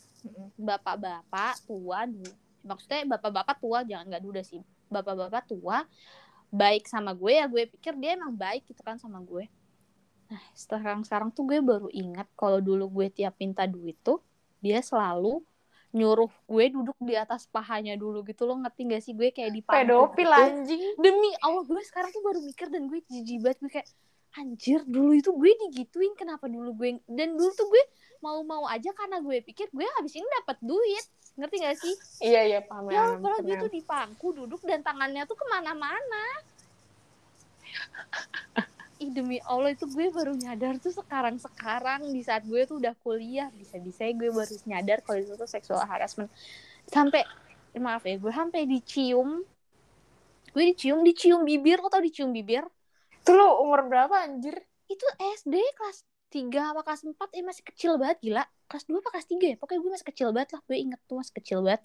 bapak-bapak tua, maksudnya bapak-bapak tua jangan nggak duda sih. Bapak-bapak tua baik sama gue ya gue pikir dia emang baik gitu kan sama gue. Nah sekarang sekarang tuh gue baru ingat kalau dulu gue tiap minta duit tuh dia selalu nyuruh gue duduk di atas pahanya dulu gitu loh ngerti gak sih? Gue kayak di pedofil anjing. Demi Allah gue sekarang tuh baru mikir dan gue jijik banget. Gue kayak anjir dulu itu gue digituin kenapa dulu gue dan dulu tuh gue mau-mau aja karena gue pikir gue habis ini dapat duit. Ngerti gak sih? Iya iya paham ya kalau gue tuh di pangku duduk dan tangannya tuh ke mana-mana Ih, demi Allah itu gue baru nyadar tuh sekarang sekarang di saat gue tuh udah kuliah bisa bisa gue baru nyadar kalau itu tuh seksual harassment sampai maaf ya gue sampai dicium gue dicium dicium bibir lo tau dicium bibir Tuh lu umur berapa anjir? Itu SD kelas 3 apa kelas 4 eh masih kecil banget gila. Kelas 2 apa kelas 3 ya? Pokoknya gue masih kecil banget lah. Gue inget tuh masih kecil banget.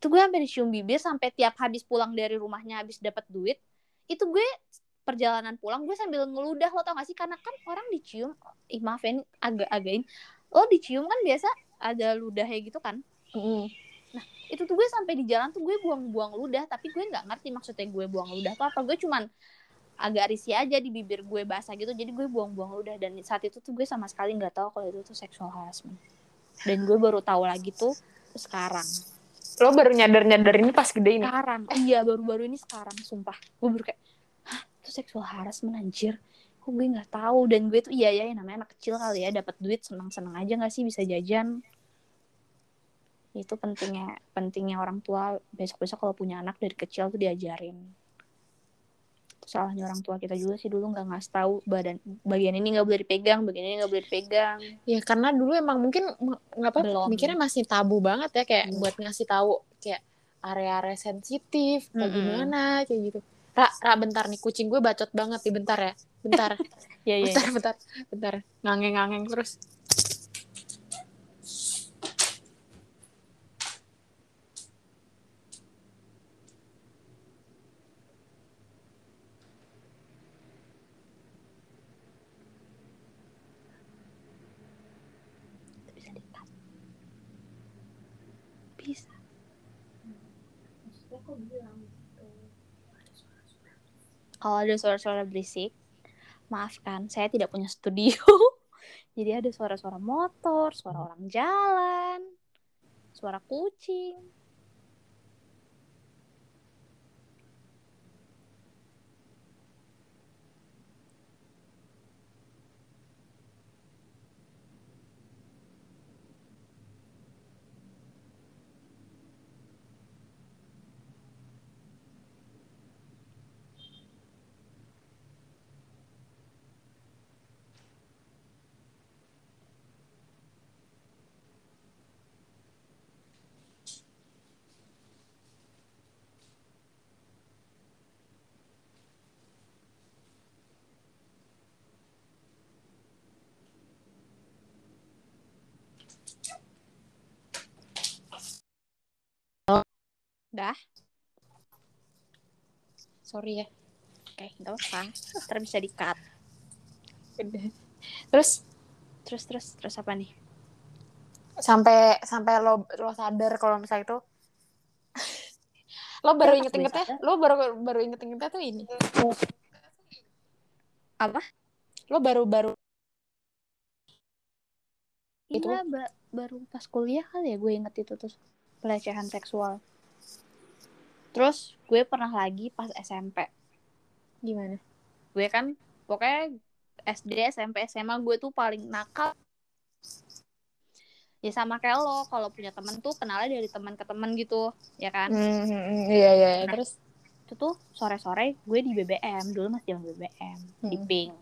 Itu gue sampai dicium bibir sampai tiap habis pulang dari rumahnya habis dapat duit. Itu gue perjalanan pulang gue sambil ngeludah lo tau gak sih? Karena kan orang dicium ih maaf ya agak-again lo dicium kan biasa ada ludahnya gitu kan? Mm. nah itu tuh gue sampai di jalan tuh gue buang-buang ludah tapi gue nggak ngerti maksudnya gue buang ludah apa apa. Gue cuman agak risih aja di bibir gue basah gitu jadi gue buang-buang udah dan saat itu tuh gue sama sekali nggak tahu kalau itu tuh sexual harassment. Dan gue baru tahu lagi tuh sekarang. Lo baru nyadar nyadar ini pas gede ini? Sekarang. Iya baru-baru ini sekarang sumpah. Gue baru kayak itu sexual harassment anjir. Kok gue nggak tahu? Dan gue tuh iya ya namanya anak kecil kali ya dapat duit senang-senang aja nggak sih? Bisa jajan. Itu pentingnya pentingnya orang tua. Besok-besok kalau punya anak dari kecil tuh diajarin. Salahnya orang tua kita juga sih dulu nggak ngasih tahu badan bagian ini nggak boleh dipegang bagian ini nggak boleh dipegang. Ya karena dulu emang mungkin nggak apa mikirnya masih tabu banget ya kayak hmm. buat ngasih tahu kayak area-area sensitif kayak -hmm. gimana kayak gitu Ra, Ra bentar nih kucing gue bacot banget nih bentar ya. Bentar. Ya, ya, bentar bentar bentar. Ngangeng-ngangeng terus kalau ada suara-suara berisik, maafkan, saya tidak punya studio. Jadi ada suara-suara motor, suara orang jalan, suara kucing. Dah. Sorry ya. Oke, nggak apa-apa. Ntar bisa di-cut. Terus? Terus, terus, terus apa nih? Sampai sampai lo lo sadar kalau misalnya itu lo baru inget-ingetnya lo baru baru inget-ingetnya tuh ini apa lo baru baru iya itu ba baru pas kuliah kali ya gue inget itu tuh pelecehan seksual Terus gue pernah lagi pas SMP. Gimana? Gue kan pokoknya SD, SMP, SMA gue tuh paling nakal. Ya sama kayak lo, kalau punya temen tuh kenalnya dari teman ke teman gitu, ya kan? Mm -hmm, iya iya. Nah, Terus itu tuh sore-sore gue di BBM, dulu masih zaman BBM, hmm. di Pink.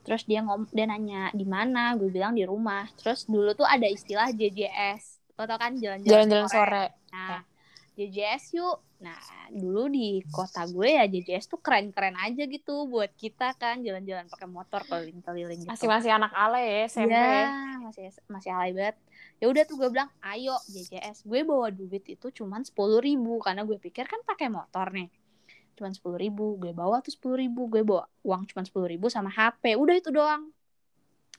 Terus dia ngom dia nanya di mana, gue bilang di rumah. Terus dulu tuh ada istilah JJS. Lo tau kan jalan-jalan sore. sore. Nah, JJS yuk Nah, dulu di kota gue ya JJS tuh keren-keren aja gitu buat kita kan jalan-jalan pakai motor keliling-keliling gitu. Masih masih anak alay ya SMP. Ya, masih masih alay banget. Ya udah tuh gue bilang, "Ayo JJS." Gue bawa duit itu cuman sepuluh ribu karena gue pikir kan pakai motor nih. Cuman sepuluh ribu, gue bawa tuh sepuluh ribu, gue bawa uang cuman sepuluh ribu sama HP, udah itu doang.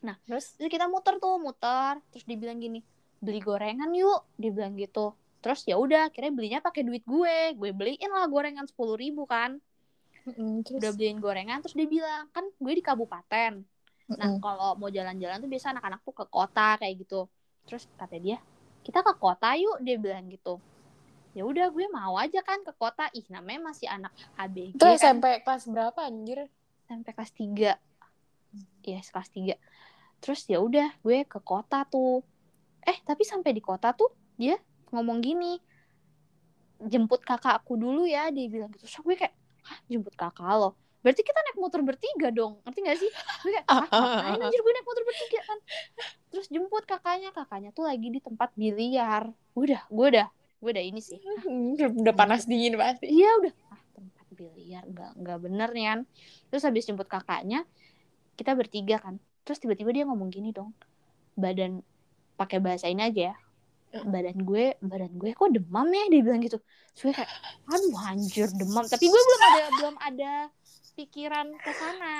Nah, terus kita muter tuh, muter, terus dibilang gini, beli gorengan yuk, dibilang gitu terus ya udah akhirnya belinya pakai duit gue. Gue beliin lah gorengan sepuluh ribu kan. Mm, terus? udah beliin gorengan terus dia bilang kan gue di kabupaten. Mm nah kalau mau jalan-jalan tuh biasa anak-anak tuh ke kota kayak gitu. Terus kata dia kita ke kota yuk dia bilang gitu. Ya udah gue mau aja kan ke kota. Ih namanya masih anak ABG itu kan. SMP kelas berapa anjir? SMP kelas 3 ya kelas 3 terus ya udah gue ke kota tuh. Eh tapi sampai di kota tuh dia ngomong gini jemput kakakku dulu ya dia bilang gitu. So gue kayak Hah, jemput kakak lo? Berarti kita naik motor bertiga dong ngerti gak sih? Gue kayak ah anjir gue naik motor bertiga kan? Terus jemput kakaknya kakaknya tuh lagi di tempat biliar. Udah gue udah gue udah ini sih. Udah panas dingin pasti iya udah. Ah tempat biliar nggak nggak bener nih kan terus habis jemput kakaknya kita bertiga kan. Terus tiba-tiba dia ngomong gini dong badan pakai bahasa ini aja ya badan gue badan gue kok demam ya? Dia bilang gitu. So, gue kayak aduh anjir demam. Tapi gue belum ada belum ada pikiran ke sana.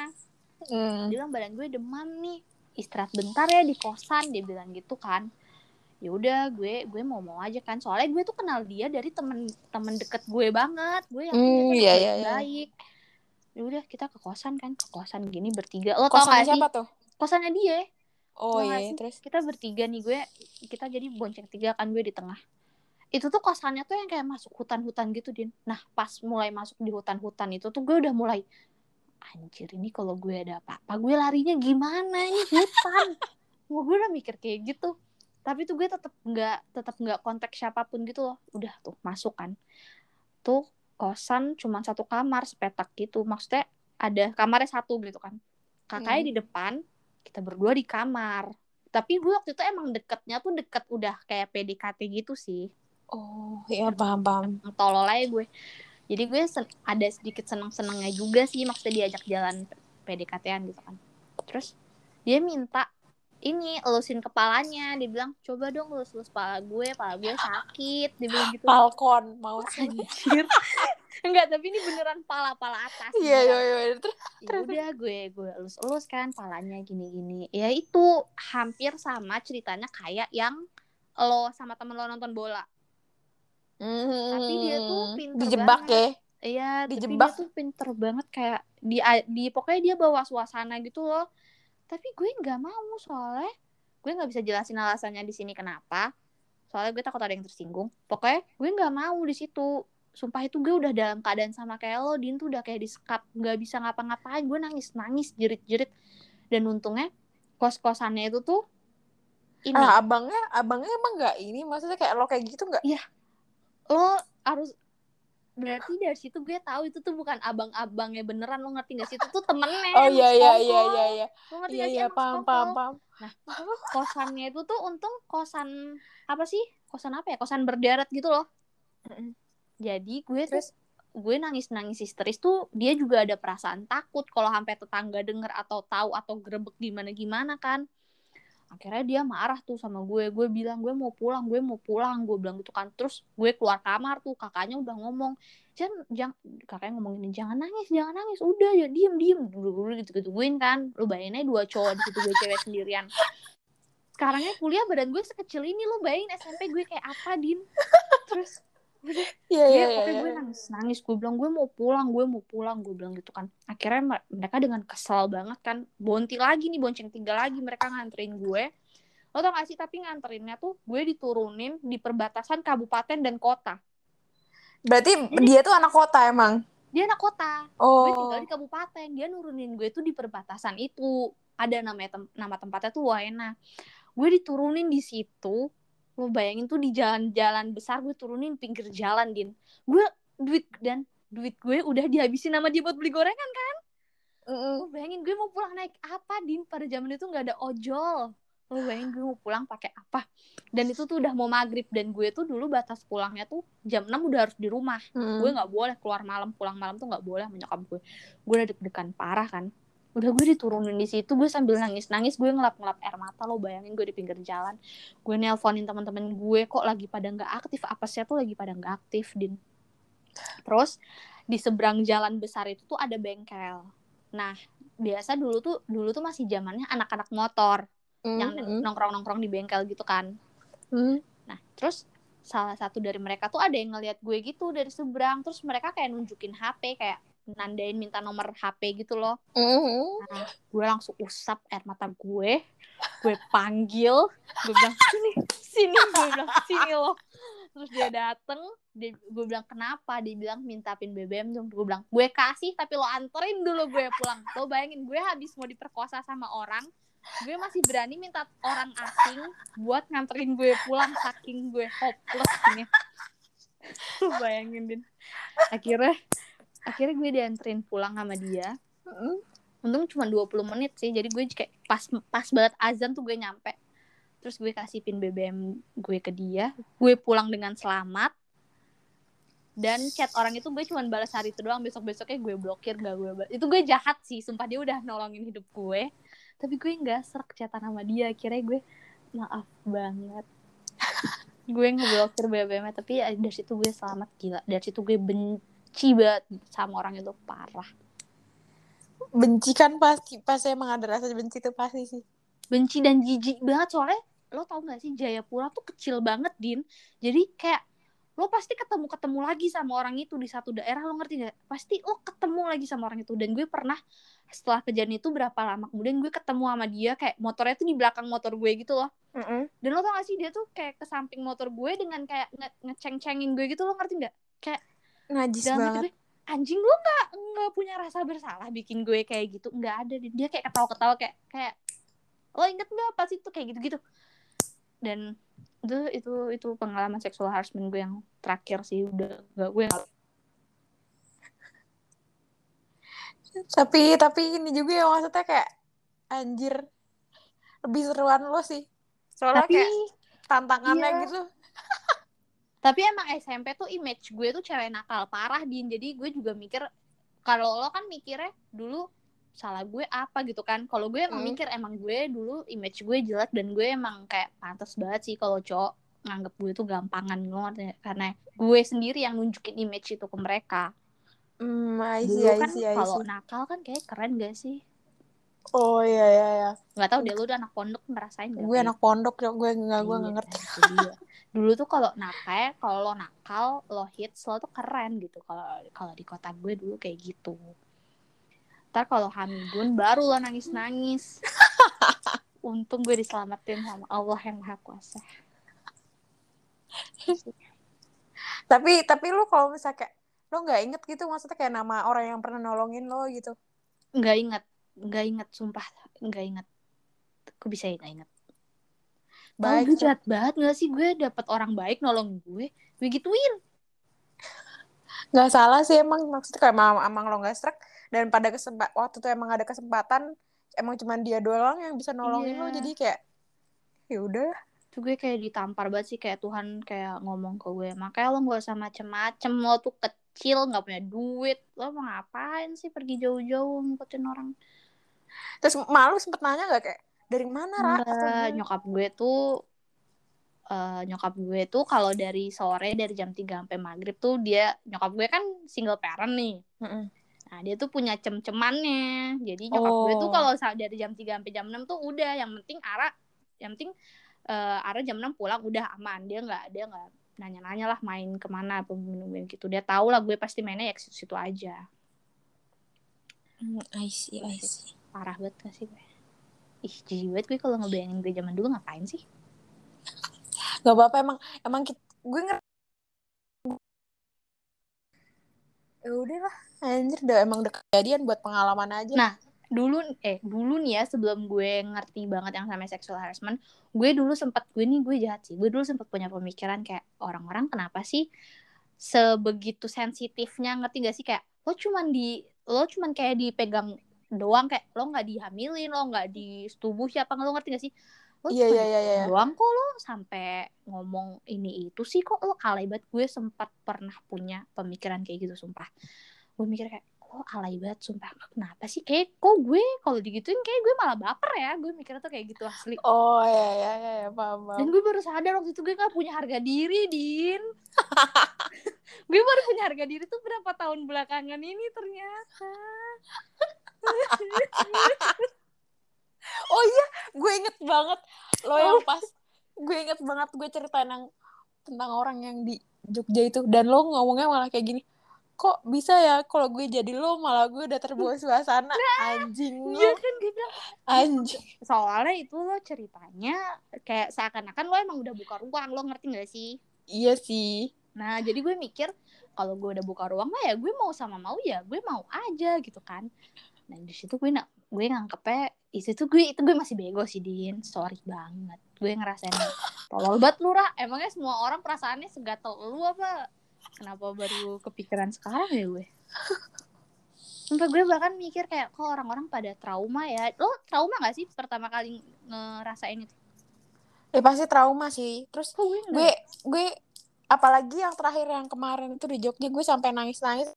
Hmm. dia bilang badan gue demam nih. Istirahat bentar ya di kosan. Dia bilang gitu kan. Ya udah gue gue mau mau aja kan. Soalnya gue tuh kenal dia dari temen temen deket gue banget. Gue yang Hmm, iya, iya, iya. baik ya udah kita ke kosan kan. Ke kosan gini bertiga. Lo tau kosannya gak sih? siapa tuh? Kosannya dia oh Tau gak iya sih? terus? Kita bertiga nih gue kita jadi bonceng tiga kan gue di tengah. Itu tuh kosannya tuh yang kayak masuk hutan-hutan gitu din. Nah pas mulai masuk di hutan-hutan itu tuh gue udah mulai anjir ini kalau gue ada apa-apa gue larinya gimana ini hutan? Wah, gue udah mikir kayak gitu. Tapi tuh gue tetap nggak tetap nggak kontak siapa pun gitu loh. Udah tuh masuk kan. Tuh kosan cuma satu kamar sepetak gitu. Maksudnya ada kamarnya satu gitu kan. Kakaknya Hmm. di depan kita berdua di kamar. Tapi gue waktu itu emang deketnya tuh deket udah kayak PDKT gitu sih. Oh iya paham paham. Tolol aja gue. Jadi gue sen- ada sedikit seneng senengnya juga sih maksudnya diajak jalan PDKT-an gitu kan. Terus dia minta ini elusin kepalanya. Dia bilang coba dong elus elus kepala gue kepala gue sakit. Dia bilang gitu. Falcon mau. Anjir enggak tapi ini beneran pala pala atas iya iya iya terus ya udah gue gue elus elus kan palanya gini gini ya itu hampir sama ceritanya kayak yang lo sama temen lo nonton bola Tapi dia tuh Hmm, pinter dijebak banget. ya Iya, tapi dia Dijebak. tuh pinter banget kayak di di pokoknya dia bawa suasana gitu loh. Tapi gue nggak mau soalnya gue nggak bisa jelasin alasannya di sini kenapa. Soalnya gue takut ada yang tersinggung. Pokoknya gue nggak mau di situ. Sumpah itu gue udah dalam keadaan sama kayak lo, Din tuh udah kayak disekap, nggak bisa ngapa-ngapain. Gue nangis nangis jerit-jerit. Dan untungnya kos kosannya itu tuh ini. Ah abangnya abangnya emang nggak ini maksudnya kayak lo kayak gitu nggak? Lo harus berarti dari situ gue tahu itu tuh bukan abang-abangnya beneran lo ngerti gak sih? Itu tuh temennya oh iya iya iya iya iya. Lo ngerti iya gak sih iya paham paham paham. Kosannya itu tuh untung kosan apa sih? Kosan apa ya? Kosan berderet gitu loh. Jadi gue Terus? gue nangis nangis histeris tuh dia juga ada perasaan takut kalau sampai tetangga denger atau tahu atau grebek gimana gimana kan. Akhirnya dia marah tuh sama gue. Gue bilang gue mau pulang gue mau pulang. Gue bilang gitu kan. Terus gue keluar kamar tuh kakaknya udah ngomong jangan jangan kakaknya ngomong ini jangan nangis jangan nangis. Udah ya diem diem. Dulu dulu gitu gituin kan. Lu bayangin aja dua cowok di situ gue cewek sendirian. Sekarangnya kuliah badan gue sekecil ini. Lu bayangin SMP gue kayak apa din? Terus iya Iya, iya iya pokoknya gue nangis nangis. Gue bilang gue mau pulang gue mau pulang. Gue bilang gitu kan. Akhirnya mer- mereka dengan kesal banget kan bonti lagi nih bonceng tiga lagi mereka nganterin gue. Lo tau gak sih tapi nganterinnya tuh gue diturunin di perbatasan kabupaten dan kota. Berarti Jadi- dia tuh anak kota emang? Dia anak kota. Oh gue tinggal di kabupaten. Dia nurunin gue tuh di perbatasan itu. Ada namanya tem- nama tempatnya tuh Waena gue diturunin di situ lo bayangin tuh di jalan-jalan besar gue turunin pinggir jalan din. Gue duit dan duit gue udah dihabisin sama dia buat beli gorengan kan? Mm-mm. lo bayangin gue mau pulang naik apa din? Pada zaman itu nggak ada ojol. Lo bayangin gue mau pulang pakai apa? Dan itu tuh udah mau maghrib dan gue tuh dulu batas pulangnya tuh jam 6 udah harus di rumah. Mm. gue nggak boleh keluar malam. Pulang malam tuh nggak boleh menyokap gue. Gue udah deg-degan parah kan udah gue diturunin di situ gue sambil nangis. Nangis gue ngelap ngelap air mata lo bayangin gue di pinggir jalan. Gue nelponin teman-teman gue kok lagi pada nggak aktif? Apa sih? Tuh lagi pada nggak aktif din. Terus di seberang jalan besar itu tuh ada bengkel. Nah biasa dulu tuh dulu tuh masih zamannya anak-anak motor yang Mm-mm. nongkrong-nongkrong di bengkel gitu kan. Mm. Nah, terus salah satu dari mereka tuh ada yang ngeliat gue gitu dari seberang, terus mereka kayak nunjukin HP, kayak nandain minta nomor HP gitu loh. Mm-mm. Nah, gue langsung usap air mata gue, gue panggil, gue bilang sini, sini, gue bilang sini loh. terus dia dateng dia gue bilang kenapa dia bilang minta pin BBM dong gue bilang gue kasih tapi lo anterin dulu gue pulang lo bayangin gue habis mau diperkosa sama orang gue masih berani minta orang asing buat nganterin gue pulang saking gue hopeless ini lo bayangin din akhirnya akhirnya gue dianterin pulang sama dia. Untung cuma 20 menit sih jadi gue kayak pas pas banget azan tuh gue nyampe. Terus gue kasih pin BBM gue ke dia. Gue pulang dengan selamat. Dan chat orang itu gue cuma balas hari itu doang. Besok besoknya gue blokir gak gue balas. itu gue jahat sih sumpah dia udah nolongin hidup gue. Tapi gue nggak serak chatan sama dia. Akhirnya gue maaf banget. Gue ngeblokir BBM tapi ya dari situ gue selamat gila. Dari situ gue benci banget sama orang itu parah. Benci kan pasti pasti emang ada rasa benci itu pasti sih. Benci dan jijik banget soalnya lo tau gak sih Jayapura tuh kecil banget din. Jadi kayak lo pasti ketemu ketemu lagi sama orang itu di satu daerah lo ngerti gak? Pasti lo ketemu lagi sama orang itu. Dan gue pernah setelah kejadian itu berapa lama kemudian gue ketemu sama dia kayak motornya tuh di belakang motor gue gitu loh. Mm -mm. dan lo tau gak sih dia tuh kayak ke samping motor gue dengan kayak nge ngeceng-cengin gue gitu lo ngerti gak? Kayak najis dalam banget. gue anjing lo nggak nggak punya rasa bersalah bikin gue kayak gitu. Nggak ada dia kayak ketawa-ketawa kayak kayak lo inget nggak pas itu? Kayak gitu-gitu. Dan itu itu itu pengalaman seksual harassment gue yang terakhir sih udah gak gue gak tapi tapi ini juga ya maksudnya kayak anjir lebih seruan lo sih. Soalnya tapi kayak tantangannya iya. gitu tapi emang SMP tuh image gue tuh cewek nakal parah din. Jadi gue juga mikir kalau lo kan mikirnya dulu salah gue apa gitu kan. Kalau gue emang Hmm. mikir emang gue dulu image gue jelek dan gue emang kayak pantas banget sih kalau cowok nganggep gue tuh gampangan ngerti nggak? karena gue sendiri yang nunjukin image itu ke mereka. Hmm I see, dulu kan kalau nakal kan kayak keren gak sih? Oh iya iya iya. Nggak tahu deh lu udah anak pondok ngerasain gak gue anak pondok ya. Gue nggak gue Iya, nggak ngerti. Dulu tuh kalau nakal, kalau lo nakal, lo hits, lo tuh keren gitu. Kalau kalau di kota gue dulu kayak gitu. Ntar kalau Hamidun baru lo nangis-nangis. Untung gue diselamatin sama Allah yang Maha Kuasa. tapi tapi lu kalau misalnya kayak lo nggak inget gitu maksudnya kayak nama orang yang pernah nolongin lo gitu Nggak inget, nggak inget, sumpah nggak inget. Kok bisa ya nggak inget? Tahu baik gue jahat banget gak sih gue dapet orang baik nolong gue, gue gituin. nggak salah sih emang maksudnya kayak emang, emang lo nggak serak dan pada kesempat waktu itu emang ada kesempatan emang cuman dia doang yang bisa nolongin Iya. lo jadi kayak ya udah tuh gue kayak ditampar banget sih kayak Tuhan kayak ngomong ke gue makanya lo gak usah macem-macem lo tuh kecil nggak punya duit lo mau ngapain sih pergi jauh-jauh ngikutin orang terus malu sempet nanya nggak kayak dari mana ra gimana? nyokap gue tuh eh, nyokap gue tuh kalau dari sore dari jam 3 sampai maghrib tuh dia nyokap gue kan single parent nih Mm-mm. Nah, dia tuh punya cem-cemannya. Jadi nyokap gue tuh Oh. kalau dari jam 3 sampai jam 6 tuh udah yang penting Ara yang penting eh, Ara jam 6 pulang udah aman. Dia nggak dia nggak nanya-nanya lah main ke mana apa minum gitu. Dia tahu lah gue pasti mainnya ya ke situ aja. Hmm, I see I see Parah banget gak sih gue? Ih, jijik banget gue kalau ngebayangin gue zaman dulu ngapain sih? nggak apa-apa emang emang kit- gue ngerti. Ya udah lah anjir udah emang udah kejadian buat pengalaman aja. Nah, dulu eh dulu nih ya sebelum gue ngerti banget yang namanya sexual harassment gue dulu sempat gue nih gue jahat sih. Gue dulu sempat punya pemikiran kayak orang-orang kenapa sih sebegitu sensitifnya ngerti gak sih? Kayak lo cuman di lo cuman kayak dipegang doang kayak lo nggak dihamilin lo nggak disetubuh siapa lo ngerti gak sih? Lo iya cuman iya iya iya. doang kok lo sampai ngomong ini itu sih kok lo alay banget. Gue sempat pernah punya pemikiran kayak gitu sumpah. Gue mikir kayak lo alay banget sumpah. Kenapa sih? Kayak kok gue kalau digituin kayak gue malah baper ya. Gue mikirnya tuh kayak gitu asli. Oh iya iya iya iya, paham dan paham. gue baru sadar waktu itu gue gak punya harga diri din. Gue baru punya harga diri tuh berapa tahun belakangan ini ternyata oh iya gue inget banget. Lo yang pas gue inget banget gue ceritain yang tentang orang yang di Jogja itu. Dan lo ngomongnya malah kayak gini kok bisa ya kalau gue jadi lo malah gue udah terbawa suasana. Anjing iya lo kan gue bilang. Anjing. Soalnya itu lo ceritanya kayak seakan-akan lo emang udah buka ruang lo ngerti gak sih? Iya sih. Nah jadi gue mikir kalau gue udah buka ruang mah ya gue mau sama mau ya gue mau aja gitu kan nah di situ gue nak gue nganggepnya itu tuh gue itu gue masih bego sih din. Sorry banget. Gue ngerasain tolol banget lu Ra. Emangnya semua orang perasaannya segatel lu apa? Kenapa baru kepikiran sekarang ya gue? Sumpah gue bahkan mikir kayak kok orang-orang pada trauma ya? Lo trauma gak sih pertama kali ngerasain itu? Ya pasti trauma sih. Terus oh, gue, gue gue apalagi yang terakhir yang kemarin itu di Jogja gue sampai nangis nangis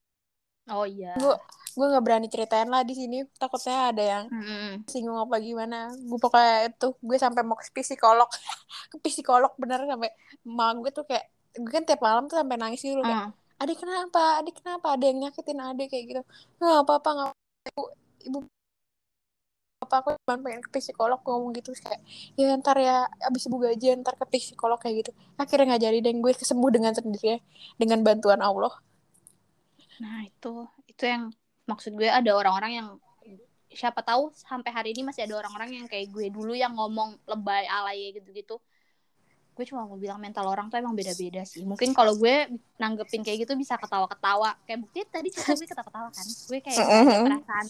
oh iya. Gue gue nggak berani ceritain lah di sini. Takutnya ada yang hmm. singgung apa gimana. Gue pokoknya itu gue sampai mau ke psikolog. Ke psikolog bener sampai ma gue tuh kayak gue kan tiap malam tuh sampai nangis gitu kayak Hmm. adik kenapa? Adik kenapa? Ada yang nyakitin adik kayak gitu. Nggak apa apa nggak ibu ibu apa aku cuma pengen ke psikolog ngomong gitu kayak ya ntar ya abis ibu gajian ntar ke psikolog kayak gitu. Akhirnya nggak jadi dan gue kesembuh dengan sendirinya dengan bantuan Allah Nah itu itu yang maksud gue ada orang-orang yang siapa tahu sampai hari ini masih ada orang-orang yang kayak gue dulu yang ngomong lebay alay gitu-gitu. Gue cuma mau bilang mental orang tuh emang beda-beda sih. Mungkin kalau gue nanggepin kayak gitu bisa ketawa-ketawa. Kayak bukti tadi cerita gue ketawa-ketawa kan. Gue kayak ada perasaan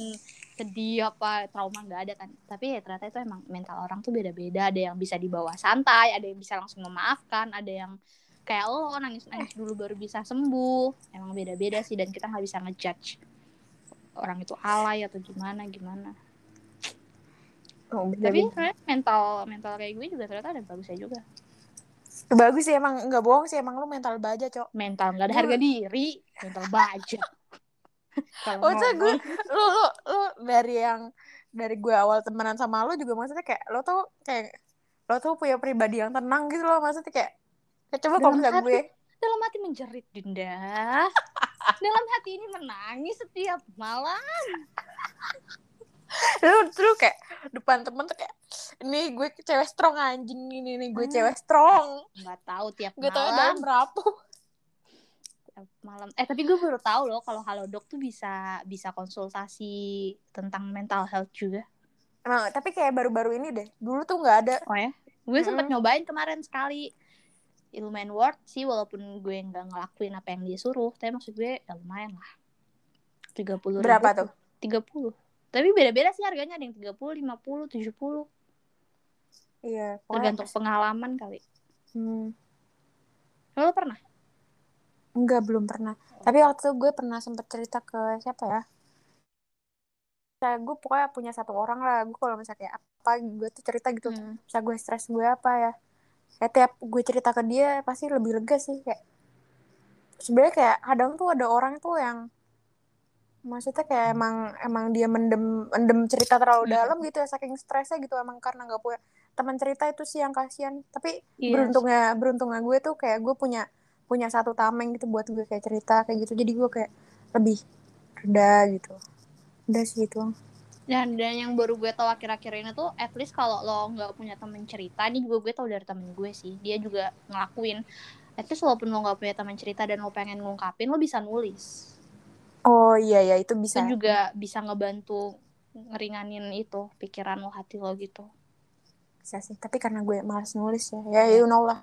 sedih apa trauma nggak ada kan. Tapi ya ternyata itu emang mental orang tuh beda-beda. Ada yang bisa dibawa santai, ada yang bisa langsung memaafkan, ada yang kayak lo nangis nangis dulu baru bisa sembuh. Emang beda beda sih dan kita nggak bisa ngejudge orang itu alay atau gimana gimana. Oh, tapi kayak mental mental kayak gue juga ternyata ada bagusnya juga. Bagus sih emang nggak bohong sih emang lu mental baja cok. Mental nggak ada harga diri mental baja. Maksudnya gue lu lu lu dari yang dari gue awal temenan sama lu juga maksudnya kayak lo tuh kayak lo tuh punya pribadi yang tenang gitu loh maksudnya kayak coba kalau misalnya gue. dalam hati menjerit dinda. Dalam hati ini menangis setiap malam. Lu lu kayak depan temen tuh kayak ini gue cewek strong anjing. Ini nih gue Hmm. cewek strong. Nggak tahu tiap gue tau malam. dalam rapuh tiap malam. Eh tapi gue baru tahu loh kalau halodoc tuh bisa bisa konsultasi tentang mental health juga. Emang tapi kayak baru-baru ini deh. Dulu tuh nggak ada. Oh ya? Gue sempet Mm-mm. nyobain kemarin sekali. Ya, lumayan worth sih walaupun gue nggak ngelakuin apa yang dia suruh. Tapi maksud gue ya lumayan lah. 30 berapa tuh 30. Tapi beda-beda sih harganya. Ada yang 30, 50, 70. iya pokoknya- Tergantung pengalaman kali. hmm. Lo pernah? Enggak, belum pernah. Tapi waktu itu gue pernah sempet cerita ke siapa ya? Kayak gue pokoknya punya satu orang lah. Gue kalau misalnya kayak apa, gue tuh cerita gitu. Hmm. Bisa gue stres gue apa ya. Kayak tiap gue cerita ke dia, pasti lebih lega sih. Kayak sebenarnya kayak kadang tuh ada orang tuh yang maksudnya kayak emang emang dia mendem mendem cerita terlalu Hmm. dalam gitu ya saking stresnya gitu emang karena nggak punya teman cerita itu sih yang kasihan tapi Iya. beruntungnya beruntungnya gue tuh kayak gue punya punya satu tameng gitu buat gue kayak cerita kayak gitu jadi gue kayak lebih reda gitu udah sih itu Dan, dan yang baru gue tau akhir-akhir ini tuh, at least kalau lo nggak punya temen cerita, ini juga gue tau dari temen gue sih. Dia juga ngelakuin. At least walaupun lo nggak punya temen cerita dan lo pengen ngungkapin, lo bisa nulis. oh iya ya itu bisa itu juga bisa ngebantu ngeringanin itu pikiran lo hati lo gitu bisa sih tapi karena gue malas nulis ya ya you know lah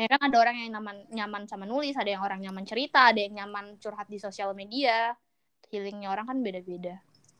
ya kan ada orang yang nyaman nyaman sama nulis ada yang orang nyaman cerita ada yang nyaman curhat di sosial media healingnya orang kan beda-beda